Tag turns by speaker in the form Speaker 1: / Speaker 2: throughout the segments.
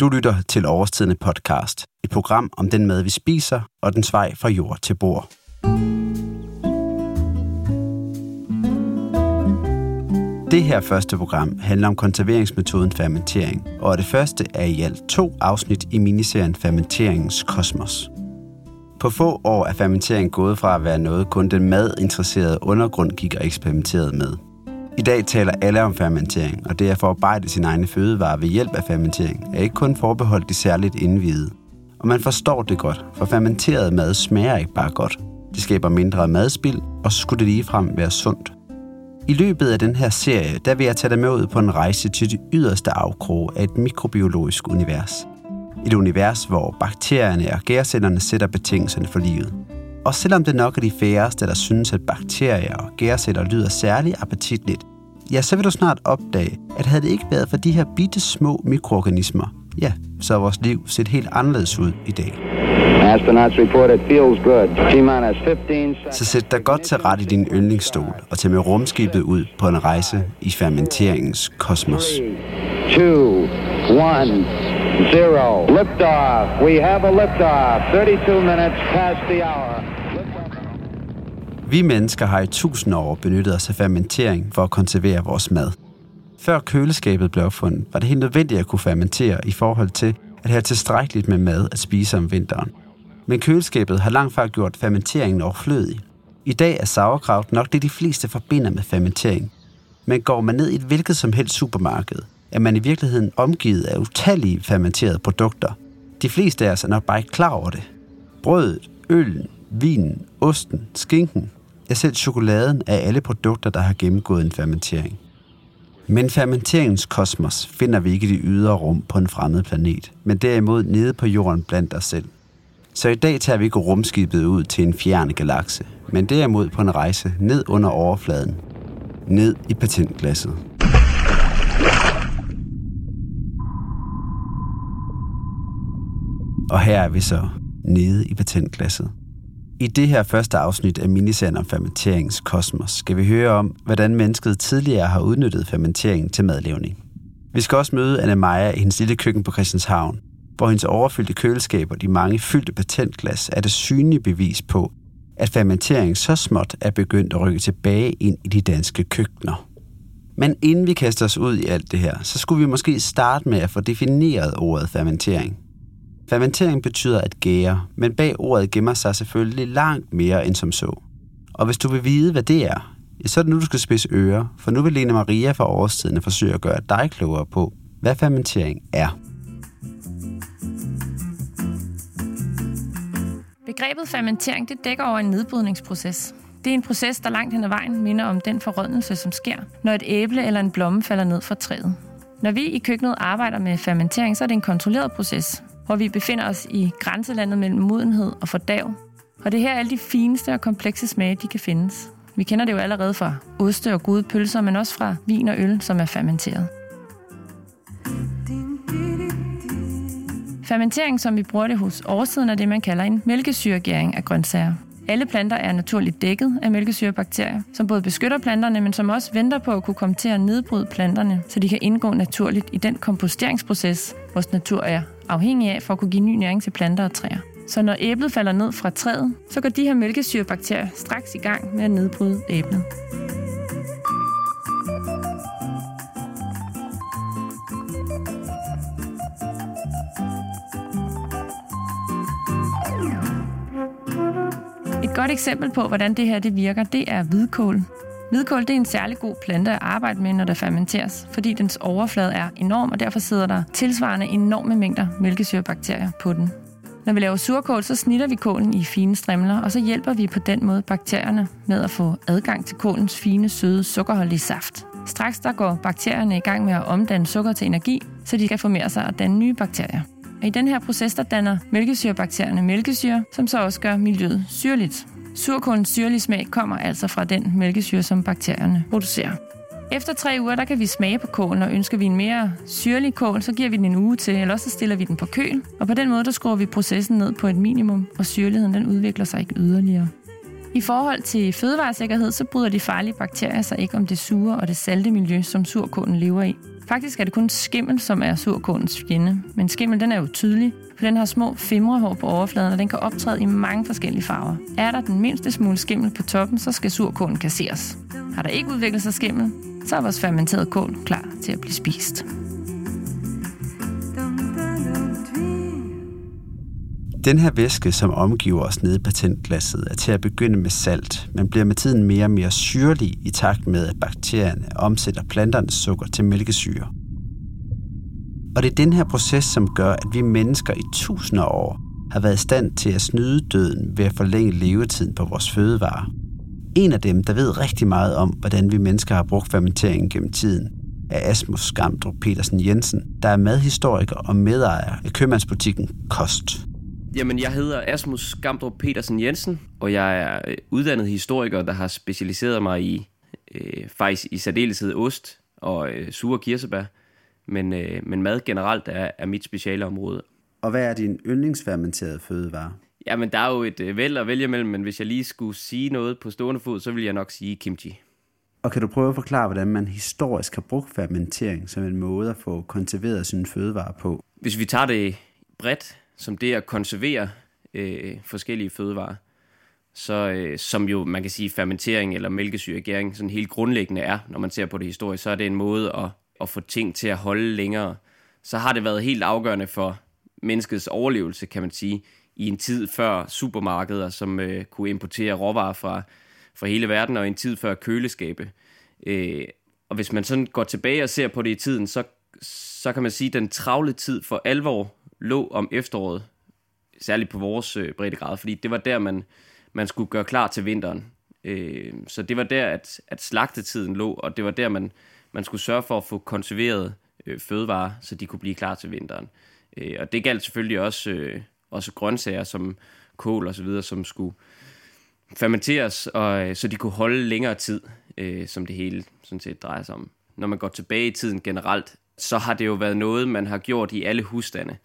Speaker 1: Du lytter til Overstidende podcast, et program om den mad, vi spiser og dens vej fra jord til bord. Det her første program handler om konserveringsmetoden fermentering, og det første er i alt to afsnit i miniserien Fermenteringens Kosmos. På få år er fermentering gået fra at være noget, kun den madinteresserede undergrund gik og eksperimenterede med. I dag taler alle om fermentering, og det at forarbejde sin egne fødevarer ved hjælp af fermentering er ikke kun forbeholdt de særligt indvidede. Og man forstår det godt, for fermenteret mad smager ikke bare godt. Det skaber mindre madspild, og så skulle det ligefrem være sundt. I løbet af den her serie, der vil jeg tage dig med ud på en rejse til de yderste afkroge af et mikrobiologisk univers. Et univers, hvor bakterierne og gærcellerne sætter betingelserne for livet. Og selvom det nok er de færreste, der synes, at bakterier og gærceller lyder særlig appetitligt, ja, så vil du snart opdage, at havde det ikke været for de her bitte små mikroorganismer, ja, så er vores liv set helt anderledes ud i dag.
Speaker 2: Astronauts report it feels good. T-minus 15
Speaker 1: Så sæt dig godt til ret i din yndlingsstol og tag med rumskibet ud på en rejse i fermenteringens kosmos.
Speaker 2: 2, 1, 0. Liftoff. We have a liftoff. 32 minutes past the hour.
Speaker 1: Vi mennesker har i tusind år benyttet os af fermentering for at konservere vores mad. Før køleskabet blev opfundet, var det helt nødvendigt at kunne fermentere i forhold til at have tilstrækkeligt med mad at spise om vinteren. Men køleskabet har langt fra gjort fermenteringen overflødig. I dag er sauerkraut nok det, de fleste forbinder med fermentering. Men går man ned i et hvilket som helst supermarked, er man i virkeligheden omgivet af utallige fermenterede produkter. De fleste af os er nok bare ikke klar over det. Brødet, øllen, vinen, osten, skinken, ja selv chokoladen er alle produkter, der har gennemgået en fermentering. Men fermenteringens kosmos finder vi ikke i det ydre rum på en fremmed planet, men derimod nede på jorden blandt os selv. Så i dag tager vi ikke rumskibet ud til en fjerne galakse, men derimod på en rejse ned under overfladen. Ned i patentglasset. Og her er vi så nede i patentglasset. I det her første afsnit af miniserien om fermenteringskosmos skal vi høre om, hvordan mennesket tidligere har udnyttet fermenteringen til madlavning. Vi skal også møde Anna Maja i hendes lille køkken på Christianshavn, hvor hendes overfyldte køleskab og de mange fyldte patentglas er det synlige bevis på, at fermentering så småt er begyndt at rykke tilbage ind i de danske køkkener. Men inden vi kaster os ud i alt det her, så skulle vi måske starte med at få defineret ordet fermentering. Fermentering betyder at gære, men bag ordet gemmer sig selvfølgelig langt mere end som så. Og hvis du vil vide, hvad det er, så er det nu, du skal spidse ører, for nu vil Lene Maria fra årstiden forsøge at gøre dig klogere på, hvad fermentering er.
Speaker 3: Begrebet fermentering det dækker over en nedbrydningsproces. Det er en proces, der langt hen ad vejen minder om den forrådnelse, som sker, når et æble eller en blomme falder ned fra træet. Når vi i køkkenet arbejder med fermentering, så er det en kontrolleret proces, hvor vi befinder os i grænselandet mellem modenhed og fordav. Og det er her alle de fineste og komplekse smage, de kan findes. Vi kender det jo allerede fra oste og gode pølser, men også fra vin og øl, som er fermenteret. Fermentering, som vi bruger det hos årsiden, er det, man kalder en mælkesyregæring af grøntsager. Alle planter er naturligt dækket af mælkesyrebakterier, som både beskytter planterne, men som også venter på at kunne komme til at nedbryde planterne, så de kan indgå naturligt i den komposteringsproces, vores natur er afhængig af for at kunne give ny næring til planter og træer. Så når æblet falder ned fra træet, så går de her mælkesyrebakterier straks i gang med at nedbryde æblet. Et godt eksempel på, hvordan det her det virker, det er hvidkål. Hvidkål det er en særlig god plante at arbejde med, når der fermenteres, fordi dens overflade er enorm, og derfor sidder der tilsvarende enorme mængder mælkesyrebakterier på den. Når vi laver surkål, så snitter vi kålen i fine strimler, og så hjælper vi på den måde bakterierne med at få adgang til kålens fine, søde, sukkerholdige saft. Straks der går bakterierne i gang med at omdanne sukker til energi, så de kan formere sig og danne nye bakterier. Og i den her proces, der danner mælkesyrebakterierne mælkesyre, som så også gør miljøet syrligt. Surkålens syrlige smag kommer altså fra den mælkesyre, som bakterierne producerer. Efter tre uger, der kan vi smage på kålen, og ønsker vi en mere syrlig kål, så giver vi den en uge til, eller også så stiller vi den på køl. Og på den måde, der skruer vi processen ned på et minimum, og syrligheden den udvikler sig ikke yderligere. I forhold til fødevaresikkerhed, så bryder de farlige bakterier sig ikke om det sure og det salte miljø, som surkålen lever i. Faktisk er det kun skimmel, som er surkålens fjende. Men skimmel den er jo tydelig, for den har små fimrehår på overfladen, og den kan optræde i mange forskellige farver. Er der den mindste smule skimmel på toppen, så skal surkålen kasseres. Har der ikke udviklet sig skimmel, så er vores fermenterede kål klar til at blive spist.
Speaker 1: Den her væske, som omgiver os nede i patentglasset, er til at begynde med salt, men bliver med tiden mere og mere syrlig i takt med, at bakterierne omsætter planternes sukker til mælkesyre. Og det er den her proces, som gør, at vi mennesker i tusinder af år har været i stand til at snyde døden ved at forlænge levetiden på vores fødevarer. En af dem, der ved rigtig meget om, hvordan vi mennesker har brugt fermenteringen gennem tiden, er Asmus Skamdrup Petersen Jensen, der er madhistoriker og medejer af købmandsbutikken Kost.
Speaker 4: Jamen, jeg hedder Asmus Gamdrup Petersen Jensen, og jeg er øh, uddannet historiker, der har specialiseret mig i øh, faktisk i særdeleshed ost og øh, sure kirsebær. Men, øh, men mad generelt er, er mit specialeområde.
Speaker 1: Og hvad er din yndlingsfermenterede fødevare?
Speaker 4: Jamen, der er jo et øh, væld at vælge mellem, men hvis jeg lige skulle sige noget på stående fod, så vil jeg nok sige kimchi.
Speaker 1: Og kan du prøve at forklare, hvordan man historisk har brugt fermentering som en måde at få konserveret sine fødevarer på?
Speaker 4: Hvis vi tager det bredt, som det at konservere øh, forskellige fødevarer, så, øh, som jo man kan sige fermentering eller mælkesyregæring sådan helt grundlæggende er, når man ser på det historisk, så er det en måde at, at få ting til at holde længere. Så har det været helt afgørende for menneskets overlevelse, kan man sige, i en tid før supermarkeder, som øh, kunne importere råvarer fra, fra hele verden, og en tid før køleskabe. Øh, og hvis man sådan går tilbage og ser på det i tiden, så, så kan man sige, at den travle tid for alvor lå om efteråret, særligt på vores øh, breddegrad, fordi det var der, man, man skulle gøre klar til vinteren. Øh, så det var der, at, at slagtetiden lå, og det var der, man, man skulle sørge for at få konserveret øh, fødevarer, så de kunne blive klar til vinteren. Øh, og det galt selvfølgelig også, øh, også grøntsager som kål og så videre, som skulle fermenteres, og, øh, så de kunne holde længere tid, øh, som det hele sådan set drejer sig om. Når man går tilbage i tiden generelt, så har det jo været noget, man har gjort i alle husstande.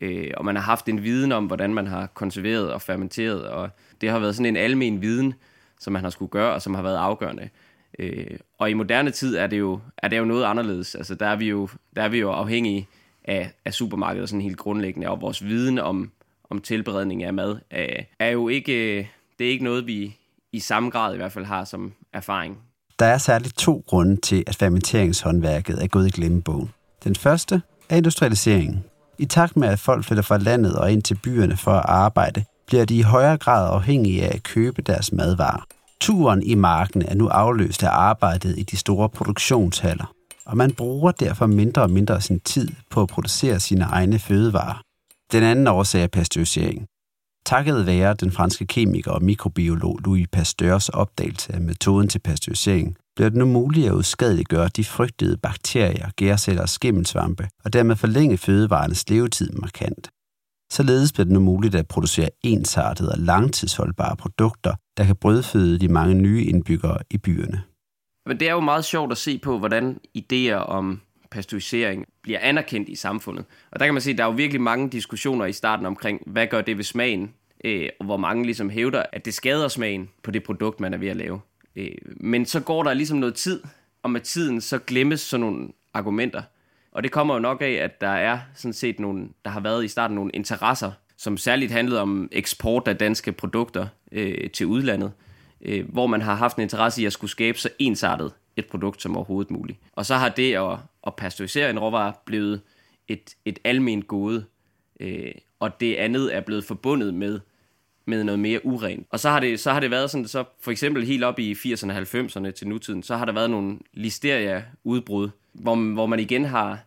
Speaker 4: Øh, og man har haft en viden om, hvordan man har konserveret og fermenteret, og det har været sådan en almen viden, som man har skulle gøre, og som har været afgørende. Øh, og i moderne tid er det jo, er det jo noget anderledes. Altså, der, er vi jo, der er vi jo afhængige af, af supermarkedet sådan helt grundlæggende, og vores viden om, om tilberedning af mad er, er jo ikke, øh, det er ikke noget, vi i samme grad i hvert fald har som erfaring.
Speaker 1: Der er særligt to grunde til, at fermenteringshåndværket er gået i glemmebogen. Den første er industrialiseringen. I takt med, at folk flytter fra landet og ind til byerne for at arbejde, bliver de i højere grad afhængige af at købe deres madvarer. Turen i marken er nu afløst af arbejdet i de store produktionshaller, og man bruger derfor mindre og mindre af sin tid på at producere sine egne fødevarer. Den anden årsag er pasteurisering. Takket være den franske kemiker og mikrobiolog Louis Pasteurs opdagelse af metoden til pasteurisering, bliver det nu muligt at udskadeliggøre de frygtede bakterier, gærceller og skimmelsvampe, og dermed forlænge fødevarenes levetid markant. Således bliver det nu muligt at producere ensartede og langtidsholdbare produkter, der kan brødføde de mange nye indbyggere i byerne.
Speaker 4: Men det er jo meget sjovt at se på, hvordan idéer om pasteurisering bliver anerkendt i samfundet. Og der kan man se, at der er jo virkelig mange diskussioner i starten omkring, hvad gør det ved smagen, øh, og hvor mange ligesom hævder, at det skader smagen på det produkt, man er ved at lave. Øh, men så går der ligesom noget tid, og med tiden så glemmes sådan nogle argumenter. Og det kommer jo nok af, at der er sådan set nogle, der har været i starten nogle interesser, som særligt handlede om eksport af danske produkter øh, til udlandet, øh, hvor man har haft en interesse i at skulle skabe så ensartet et produkt som overhovedet muligt. Og så har det at, at pasteurisere en råvare blevet et, et almindeligt gode, øh, og det andet er blevet forbundet med med noget mere urent. Og så har det, så har det været sådan, så for eksempel helt op i 80'erne og 90'erne til nutiden, så har der været nogle listeria-udbrud, hvor, hvor man igen har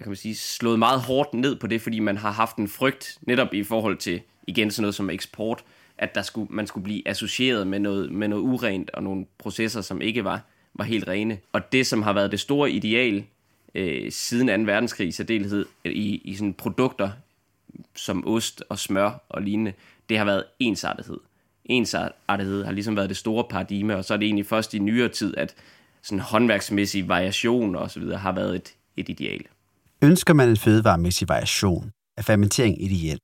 Speaker 4: hvad kan man sige, slået meget hårdt ned på det, fordi man har haft en frygt netop i forhold til igen sådan noget som eksport, at der skulle, man skulle blive associeret med noget, med noget urent og nogle processer, som ikke var, var helt rene. Og det, som har været det store ideal øh, siden 2. verdenskrig i særdeleshed i, i sådan produkter som ost og smør og lignende, det har været ensartethed. Ensartethed har ligesom været det store paradigme, og så er det egentlig først i nyere tid, at sådan håndværksmæssig variation og så videre har været et, et ideal.
Speaker 1: Ønsker man en fødevaremæssig variation, er fermentering ideel,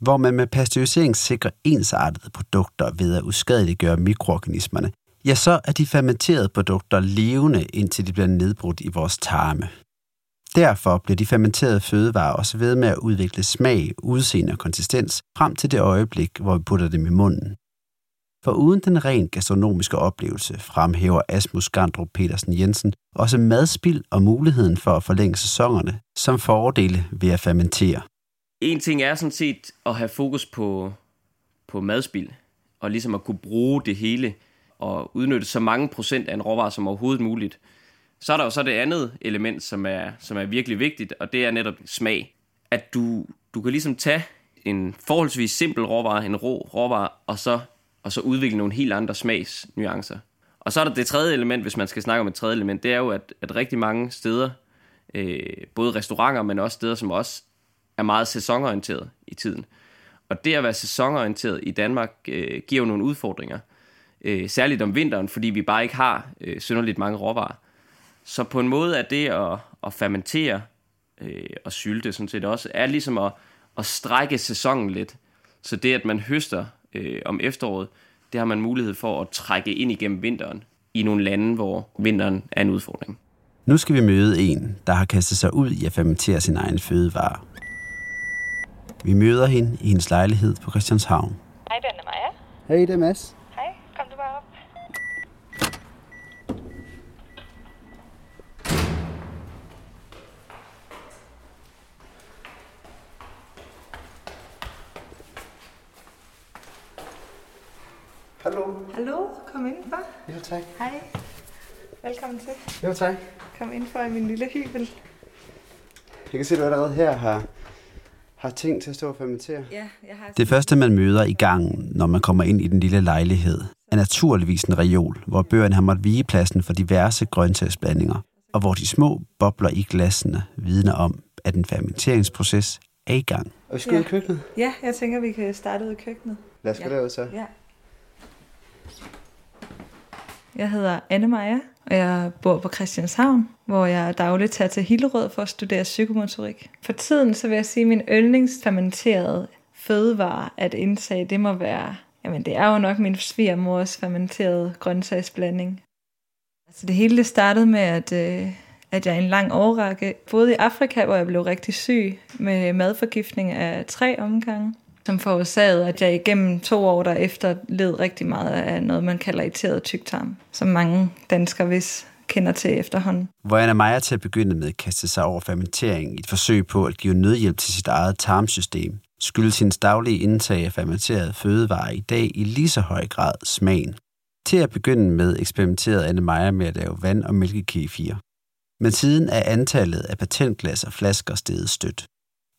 Speaker 1: hvor man med pasteurisering sikrer ensartede produkter ved at uskadeliggøre mikroorganismerne, ja, så er de fermenterede produkter levende, indtil de bliver nedbrudt i vores tarme. Derfor bliver de fermenterede fødevarer også ved med at udvikle smag, udseende og konsistens frem til det øjeblik, hvor vi putter dem i munden. For uden den rent gastronomiske oplevelse fremhæver Asmus Gandrup Petersen Jensen også madspild og muligheden for at forlænge sæsonerne som fordele ved at fermentere.
Speaker 4: En ting er sådan set at have fokus på, på madspild, og ligesom at kunne bruge det hele og udnytte så mange procent af en råvare som overhovedet muligt. Så er der jo så det andet element, som er, som er virkelig vigtigt, og det er netop smag. At du, du kan ligesom tage en forholdsvis simpel råvare, en rå råvare, og så, og så udvikle nogle helt andre smagsnuancer. Og så er der det tredje element, hvis man skal snakke om et tredje element, det er jo, at, at rigtig mange steder, øh, både restauranter, men også steder som os, er meget sæsonorienteret i tiden. Og det at være sæsonorienteret i Danmark øh, giver jo nogle udfordringer. Øh, særligt om vinteren, fordi vi bare ikke har øh, synderligt mange råvarer. Så på en måde er det at, at fermentere øh, og sylte sådan set også, er ligesom at, at strække sæsonen lidt. Så det, at man høster øh, om efteråret, det har man mulighed for at trække ind igennem vinteren i nogle lande, hvor vinteren er en udfordring.
Speaker 1: Nu skal vi møde en, der har kastet sig ud i at fermentere sin egen fødevare. Vi møder hende i hendes lejlighed på Christianshavn.
Speaker 5: Hej, den er Maja.
Speaker 1: Hej, det er Mads.
Speaker 5: Hej, kom du bare op.
Speaker 1: Hallo.
Speaker 5: Hallo, kom indenfor.
Speaker 1: Jo, tak.
Speaker 5: Hej. Velkommen til.
Speaker 1: Jo, tak.
Speaker 5: Kom indenfor i min lille hybel.
Speaker 1: Jeg kan se, at du allerede her har, har ting til at stå og fermentere.
Speaker 5: Ja, jeg har...
Speaker 1: Det første, man møder i gangen, når man kommer ind i den lille lejlighed, er naturligvis en reol, hvor bøgerne har måttet vige pladsen for diverse grøntsagsblandinger, og hvor de små bobler i glassene vidner om, at en fermenteringsproces er i gang. Og vi skal
Speaker 5: Ja.
Speaker 1: ud i køkkenet.
Speaker 5: Ja, jeg tænker, vi kan starte ud i køkkenet.
Speaker 1: Lad os gå
Speaker 5: Ja.
Speaker 1: derud så.
Speaker 5: Ja. Jeg hedder Anne Maja, og jeg bor på Christianshavn, hvor jeg dagligt tager til Hillerød for at studere psykomotorik. For tiden så vil jeg sige, at min yndlingsfermenterede fødevare at indtage, det må være, jamen det er jo nok min svigermors fermenterede grøntsagsblanding. Altså det hele det startede med, at, øh, at jeg i en lang årrække boede i Afrika, hvor jeg blev rigtig syg med madforgiftning af tre omgange som forårsagede, at jeg igennem to år derefter led rigtig meget af noget, man kalder irriteret tyktarm, som mange danskere vist kender til efterhånden.
Speaker 1: Hvor Anna Meyer til at begynde med kaste sig over fermentering i et forsøg på at give nødhjælp til sit eget tarmsystem, skyldes hendes daglige indtag af fermenterede fødevarer i dag i lige så høj grad smagen. Til at begynde med eksperimenterede Anne Meyer med at lave vand- og mælkekefir. Men siden er antallet af patentglas og flasker steget stødt.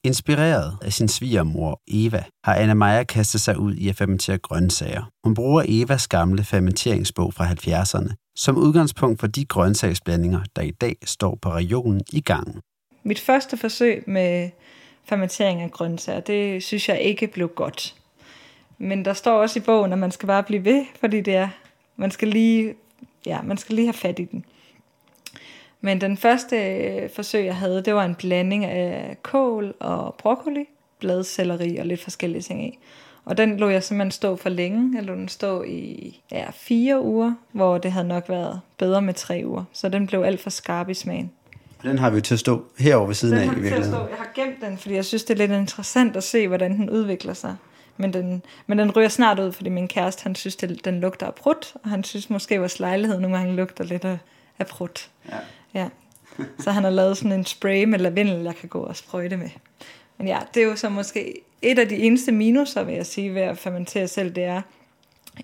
Speaker 1: Inspireret af sin svigermor Eva, har Anna Meyer kastet sig ud i at fermentere grøntsager. Hun bruger Evas gamle fermenteringsbog fra 70'erne som udgangspunkt for de grøntsagsblandinger, der i dag står på regionen i gangen.
Speaker 5: Mit første forsøg med fermentering af grøntsager, det synes jeg ikke blev godt. Men der står også i bogen, at man skal bare blive ved, fordi det er, man skal lige, ja, man skal lige have fat i den. Men den første øh, forsøg, jeg havde, det var en blanding af kål og broccoli, bladcelleri og lidt forskellige ting i. Og den lå jeg simpelthen stå for længe. Jeg lå den stå i ja, fire uger, hvor det havde nok været bedre med tre uger. Så den blev alt for skarp i smagen.
Speaker 1: Den har vi til at stå herovre ved siden
Speaker 5: Den
Speaker 1: af i virkeligheden.
Speaker 5: stå. Jeg har gemt den, fordi jeg synes, det er lidt interessant at se, hvordan den udvikler sig. Men den, men den ryger snart ud, fordi min kæreste, han synes, det, den lugter af prut, og han synes måske, vores lejlighed nogle gange lugter lidt af, af prut.
Speaker 1: Ja.
Speaker 5: Ja. Så han har lavet sådan en spray med lavendel, jeg kan gå og sprøjte med. Men ja, det er jo så måske et af de eneste minuser, vil jeg sige, ved at fermentere selv, det er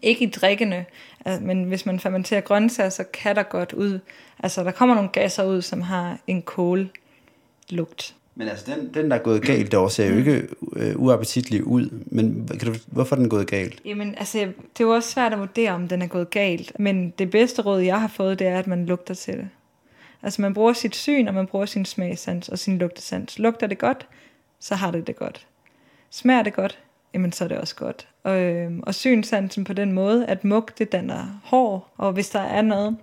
Speaker 5: ikke i drikkende, altså, men hvis man fermenterer grøntsager, så kan der godt ud, altså der kommer nogle gasser ud, som har en kållugt.
Speaker 1: Men altså, den, den der er gået galt derovre, ser jo ikke øh, uappetitlig ud. Men kan du, hvorfor er den gået galt?
Speaker 5: Jamen, altså, det er jo også svært at vurdere, om den er gået galt. Men det bedste råd, jeg har fået, det er, at man lugter til det. Altså, man bruger sit syn, og man bruger sin smagsans og sin lugtesans. Lugter det godt, så har det det godt. Smager det godt, jamen så er det også godt. Og, øh, og synsansen på den måde, at mug, det danner hår, og hvis der er noget,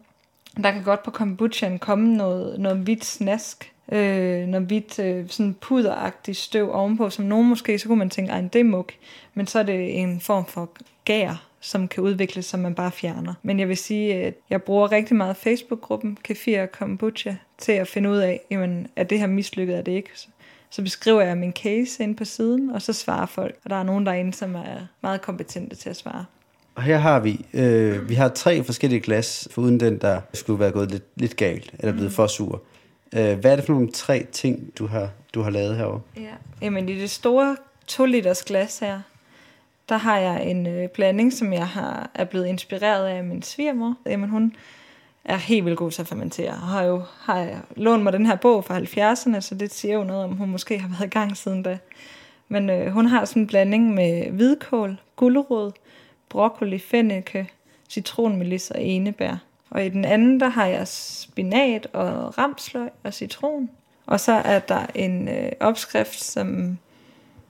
Speaker 5: der kan godt på kombuchaen komme noget, noget hvidt snask, øh, noget hvidt, øh, sådan puderagtigt støv ovenpå, som nogen måske, så kunne man tænke, ej, det er mug, Men så er det en form for gær, som kan udvikles, som man bare fjerner. Men jeg vil sige, at jeg bruger rigtig meget Facebook-gruppen Kefir og Kombucha til at finde ud af, jamen, er det her mislykket, er det ikke? Så beskriver jeg min case ind på siden, og så svarer folk. Og der er nogen derinde, som er meget kompetente til at svare.
Speaker 1: Og her har vi, øh, vi har tre forskellige glas, foruden den, der skulle være gået lidt, lidt galt, eller blevet mm. for sur. Øh, hvad er det for nogle tre ting, du har, du har lavet herovre?
Speaker 5: Ja. Jamen i det store 2 liters glas her, der har jeg en øh, blanding, som jeg har, er blevet inspireret af min svigermor. Jamen hun er helt vildt god til at fermentere. Og har jo har jeg lånt mig den her bog fra 70'erne, så det siger jo noget om, hun måske har været i gang siden da. Men øh, hun har sådan en blanding med hvidkål, gulerod, broccoli, fennike, citronmelis og enebær. Og i den anden, der har jeg spinat og ramsløg og citron. Og så er der en øh, opskrift som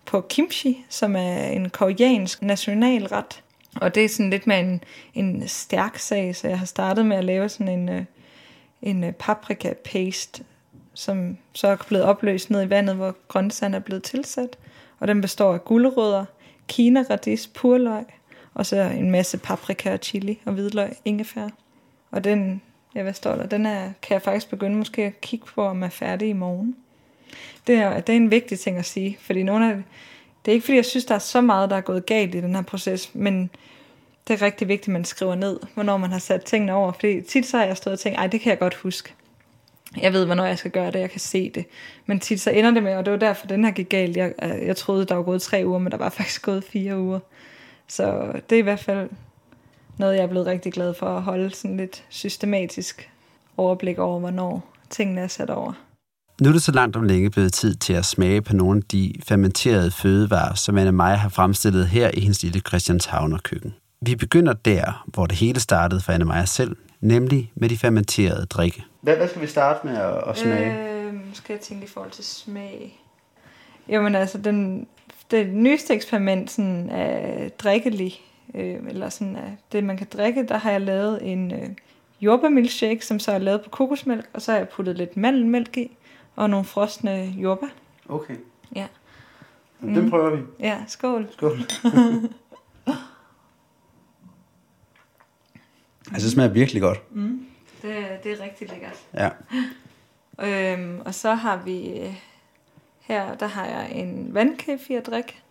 Speaker 5: på kimchi, som er en koreansk nationalret. Og det er sådan lidt med en, en stærk sag, så jeg har startet med at lave sådan en, øh, en øh, paprika paste, som så er blevet opløst ned i vandet, hvor grøntsagen er blevet tilsat. Og den består af gulerødder, kinaradis, purløg, og så en masse paprika og chili og hvidløg, ingefær. Og den, ja, hvad står der? Den er, kan jeg faktisk begynde måske at kigge på, om er færdig i morgen. Det er, det er en vigtig ting at sige, fordi nogle af, det er ikke fordi, jeg synes, der er så meget, der er gået galt i den her proces, men det er rigtig vigtigt, at man skriver ned, hvornår man har sat tingene over. Fordi tit så har jeg stået og tænkt, ej, det kan jeg godt huske. Jeg ved, hvornår jeg skal gøre det, jeg kan se det. Men tit så ender det med, og det var derfor, den her gik galt. Jeg, øh, jeg troede, der var gået tre uger, men der var faktisk gået fire uger. Så det er i hvert fald noget, jeg er blevet rigtig glad for at holde sådan lidt systematisk overblik over, hvornår tingene er sat over.
Speaker 1: Nu er det så langt om længe blevet tid til at smage på nogle af de fermenterede fødevarer, som Anne Maja har fremstillet her i hendes lille Christianshavner køkken. Vi begynder der, hvor det hele startede for Anne Maja selv, nemlig med de fermenterede drikke. Hvad, hvad skal vi starte med at, at smage?
Speaker 5: Øh, skal jeg tænke i forhold til smag? Jamen altså, den, det nyeste eksperiment sådan, er drikkelig, øh, eller sådan af det, man kan drikke, der har jeg lavet en øh, jordbærmilkshake, som så er lavet på kokosmælk, og så har jeg puttet lidt mandelmælk i, og nogle frosne jordbær.
Speaker 1: Okay.
Speaker 5: Ja.
Speaker 1: Mm. Den prøver vi.
Speaker 5: Ja, skål.
Speaker 1: Skål. altså, det smager virkelig godt.
Speaker 5: Mm. Det, det er rigtig lækkert.
Speaker 1: Ja.
Speaker 5: Øhm, og så har vi øh, her, der har jeg en vandkefirdrik,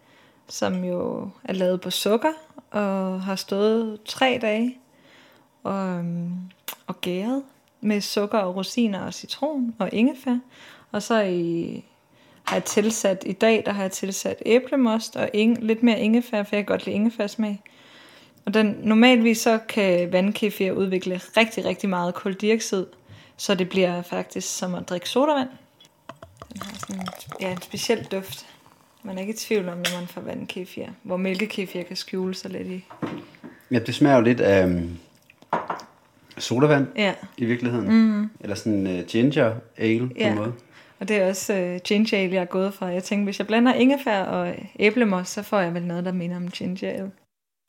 Speaker 5: som jo er lavet på sukker og har stået tre dage og, øhm, og gæret med sukker og rosiner og citron og ingefær. Og så i, har jeg tilsat, i dag der har jeg tilsat æblemost og ing, lidt mere ingefær, for jeg kan godt lide ingefærsmag. Og den, normalvis så kan vandkefir udvikle rigtig, rigtig meget koldioxid, så det bliver faktisk som at drikke sodavand. Den har sådan ja, en speciel duft. Man er ikke i tvivl om, når man får vandkefir, hvor mælkekefir kan skjule sig lidt i.
Speaker 1: Ja, det smager jo lidt af sodavand
Speaker 5: ja.
Speaker 1: i virkeligheden. Mm. Eller sådan uh, ginger ale på
Speaker 5: ja.
Speaker 1: en måde.
Speaker 5: Og det er også uh, ginger ale, jeg er gået fra. Jeg tænkte, hvis jeg blander ingefær og æblemos, så får jeg vel noget, der minder om ginger ale.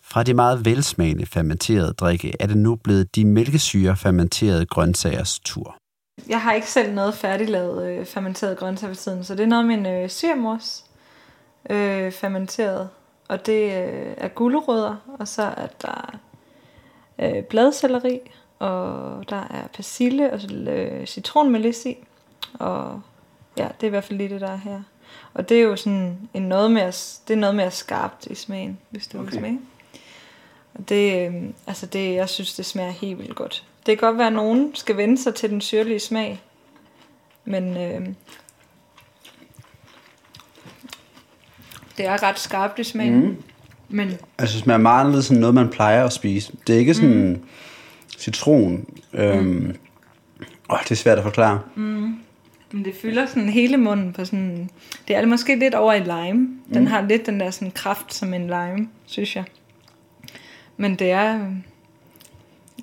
Speaker 1: Fra de meget velsmagende fermenterede drikke er det nu blevet de mælkesyre fermenterede grøntsagers tur.
Speaker 5: Jeg har ikke selv noget færdiglavet øh, fermenteret grøntsager for tiden, så det er noget min øh, syrmors øh, fermenteret. Og det øh, er gulerødder, og så er der øh, bladcelleri, og der er persille og øh, citronmelis i. Og ja, det er i hvert fald lige det, der er her. Og det er jo sådan en noget mere, det er noget mere skarpt i smagen, hvis du okay. vil smage. Og det, øh, altså det, jeg synes, det smager helt vildt godt. Det kan godt være, at nogen skal vende sig til den syrlige smag. Men øh, det er ret skarpt i smagen. Mm. Men,
Speaker 1: altså det smager meget anderledes end noget, man plejer at spise. Det er ikke sådan mm. Citron. Øhm, mm. åh, det er svært at forklare.
Speaker 5: Mm. Men det fylder sådan hele munden på sådan... Det er måske lidt over i lime. Den mm. har lidt den der sådan kraft som en lime, synes jeg. Men det er...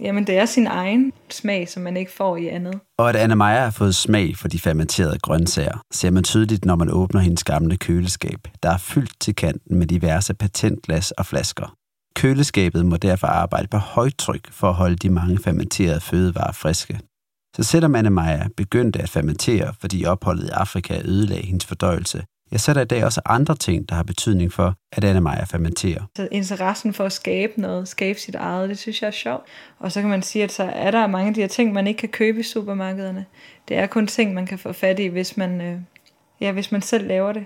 Speaker 5: Jamen, det er sin egen smag, som man ikke får i andet.
Speaker 1: Og at Anna Maja har fået smag for de fermenterede grøntsager, ser man tydeligt, når man åbner hendes gamle køleskab, der er fyldt til kanten med diverse patentglas og flasker. Køleskabet må derfor arbejde på højtryk for at holde de mange fermenterede fødevarer friske. Så selvom Anne Maja begyndte at fermentere, fordi opholdet i Afrika ødelagde hendes fordøjelse, ja, så er der i dag også andre ting, der har betydning for, at Anne Maja fermenterer.
Speaker 5: Så interessen for at skabe noget, skabe sit eget, det synes jeg er sjovt. Og så kan man sige, at så er der mange af de her ting, man ikke kan købe i supermarkederne. Det er kun ting, man kan få fat i, hvis man, øh, ja, hvis man selv laver det.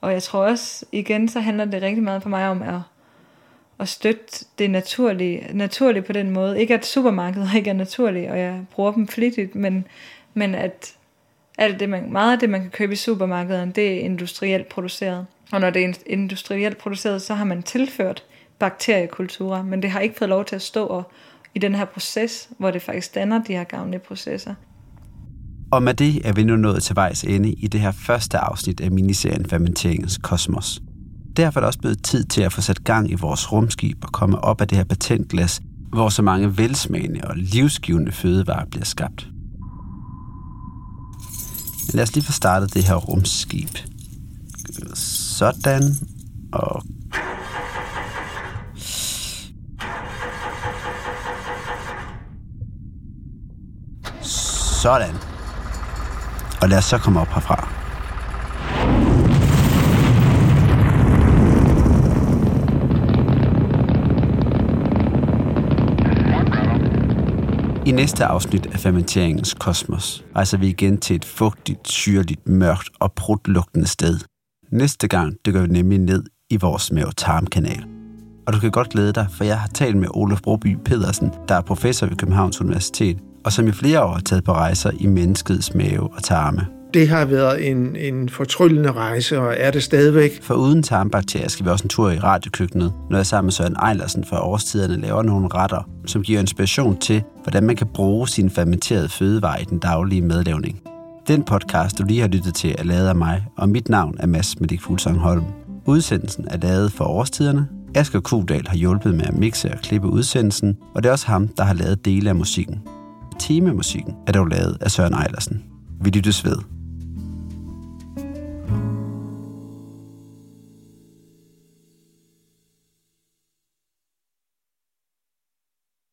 Speaker 5: Og jeg tror også, igen, så handler det rigtig meget for mig om at, at støtte det naturlige, naturlige på den måde. Ikke at supermarkedet ikke er naturligt, og jeg bruger dem flittigt, men, men at alt det, man, meget af det, man kan købe i supermarkederne, det er industrielt produceret. Og når det er industrielt produceret, så har man tilført bakteriekulturer, men det har ikke fået lov til at stå og, i den her proces, hvor det faktisk danner de her gavnlige processer.
Speaker 1: Og med det er vi nu nået til vejs ende i det her første afsnit af miniserien Fermenteringens Kosmos. Derfor er det også blevet tid til at få sat gang i vores rumskib og komme op af det her patentglas, hvor så mange velsmagende og livsgivende fødevarer bliver skabt. Men lad os lige få startet det her rumskib. Sådan. Og Sådan. Og lad os så komme op herfra. I næste afsnit af Fermenteringens Kosmos rejser vi igen til et fugtigt, syrligt, mørkt og brutlugtende sted. Næste gang dykker vi nemlig ned i vores mave-tarmkanal. Og du kan godt glæde dig, for jeg har talt med Olof Broby Pedersen, der er professor ved Københavns Universitet, og som i flere år har taget på rejser i menneskets mave og tarme.
Speaker 6: Det har været en, en fortryllende rejse, og er det stadigvæk.
Speaker 1: For uden tarmbakterier skal vi også en tur i radiokøkkenet, når jeg sammen med Søren Ejlersen fra Årstiderne laver nogle retter, som giver inspiration til, hvordan man kan bruge sin fermenterede fødevarer i den daglige madlavning. Den podcast, du lige har lyttet til, er lavet af mig, og mit navn er Mads Medik Fuglsang Holm. Udsendelsen er lavet for Årstiderne. Asger Kudal har hjulpet med at mixe og klippe udsendelsen, og det er også ham, der har lavet dele af musikken. Temamusikken er dog lavet af Søren Ejlersen. Vi lyttes ved.